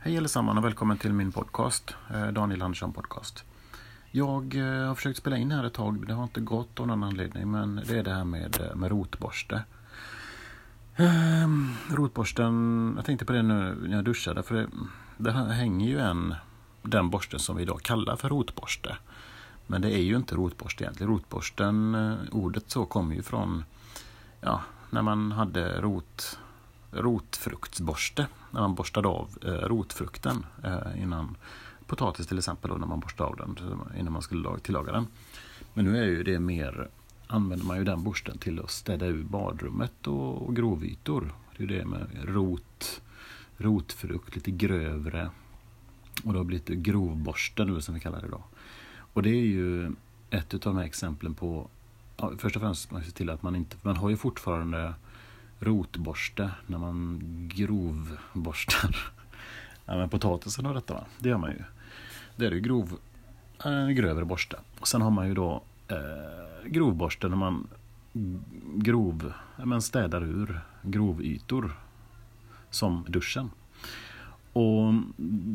Hej allesammans och välkommen till min podcast, eh, Daniel Andersson Podcast. Jag eh, har försökt spela in här ett tag, det har inte gått av någon anledning, men det är det här med, eh, med rotborste. Ehm, rotborsten, jag tänkte på det nu när jag duschade, för det, det hänger ju en, den borsten som vi idag kallar för rotborste. Men det är ju inte rotborste egentligen. Rotborsten, ordet så kommer ju från, ja, när man hade rot rotfruktsborste när man borstade av eh, rotfrukten eh, innan potatis till exempel då, när man borstade av den innan man skulle tillaga den. Men nu är ju det mer använder man ju den borsten till att städa ur badrummet och, och grovytor. Det är ju det med rot, rotfrukt, lite grövre och det har blivit grovborste nu som vi kallar det idag. Och det är ju ett av de här exemplen på, ja, först och främst man ser till att man inte, man har ju fortfarande rotborste när man grovborstar ja, men potatisen och detta. Va? Det gör man ju. Det är ju grov, en grövre borste. Och sen har man ju då eh, grovborste när man grov, men städar ur grovytor som duschen. Och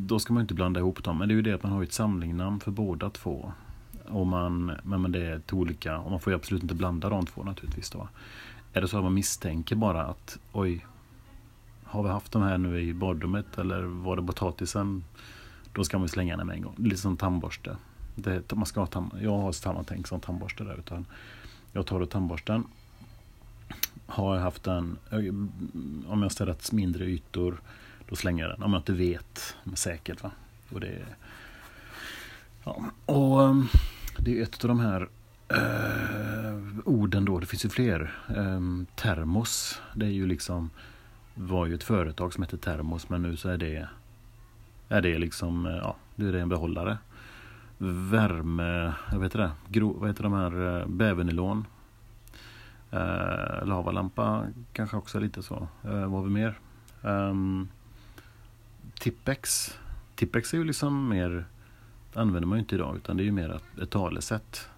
då ska man inte blanda ihop dem. Men det är ju det att man har ett samlingnamn för båda två. Och man, men det är till olika, och man får ju absolut inte blanda de två naturligtvis. Då. Är det så att man misstänker bara att oj, har vi haft de här nu i badrummet eller var det potatisen? Då ska man slänga den med en gång. Lite som tandborste. Det, man ska ha tam, jag har samma tänk som tandborste där. Utan jag tar då tandborsten. Har jag haft den, eh, om jag städat mindre ytor, då slänger jag den. Om jag inte vet säkert. Va? Och det, ja. och ehm, det är ett av de här Uh, orden då, det finns ju fler. Um, termos, det är ju liksom var ju ett företag som hette Termos men nu så är det är det liksom, eh, ja, det är en behållare. Värme, jag vet det, gro, vad heter de här, eh, bävernylon. Eh, uh, lavalampa kanske också lite så. Uh, vad har vi mer? Um, Tippex. Tippex är ju liksom mer, det använder man ju inte idag utan det är ju mer ett, ett talesätt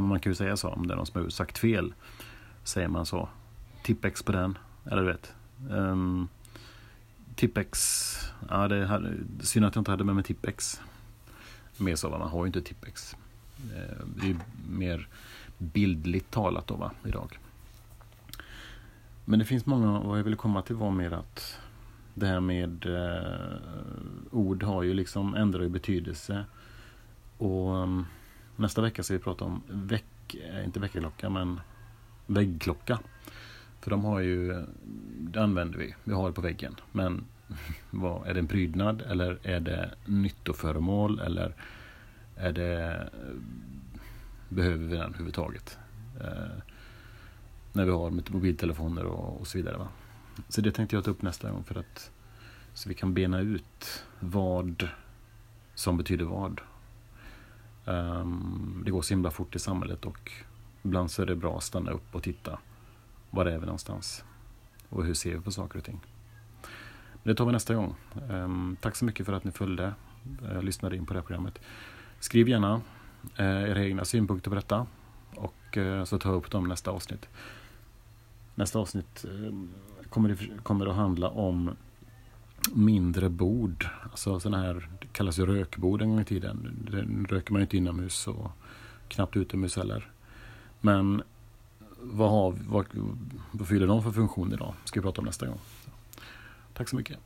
man kan ju säga så om det är någon som har sagt fel. Säger man så. Tippex på den. Eller du vet. Um, Tippex. Ja, det hade, synd att jag inte hade med mig Tippex. Mer så, va? man har ju inte Tippex. Ehm, det är mer bildligt talat då, va, idag. Men det finns många, vad jag ville komma till var mer att det här med eh, ord har ju liksom ändrat betydelse. Och um, Nästa vecka ska vi prata om väck, eh, inte väckarklocka men väggklocka. För de har ju, det använder vi, vi har det på väggen. Men vad, är det en prydnad eller är det nyttoföremål eller är det, behöver vi den överhuvudtaget? Eh, när vi har mobiltelefoner och, och så vidare. Va? Så det tänkte jag ta upp nästa gång för att så vi kan bena ut vad som betyder vad Um, det går så himla fort i samhället och ibland så är det bra att stanna upp och titta. Var är vi någonstans? Och hur ser vi på saker och ting? Men det tar vi nästa gång. Um, tack så mycket för att ni följde, uh, lyssnade in på det här programmet. Skriv gärna uh, era egna synpunkter på detta och uh, så tar jag upp dem nästa avsnitt. Nästa avsnitt kommer, det, kommer att handla om mindre bord. Alltså sådana här, det kallas ju rökbord en gång i tiden. Den röker man ju inte inomhus och knappt utomhus heller. Men vad, har, vad, vad fyller de för funktion idag? ska vi prata om nästa gång. Tack så mycket.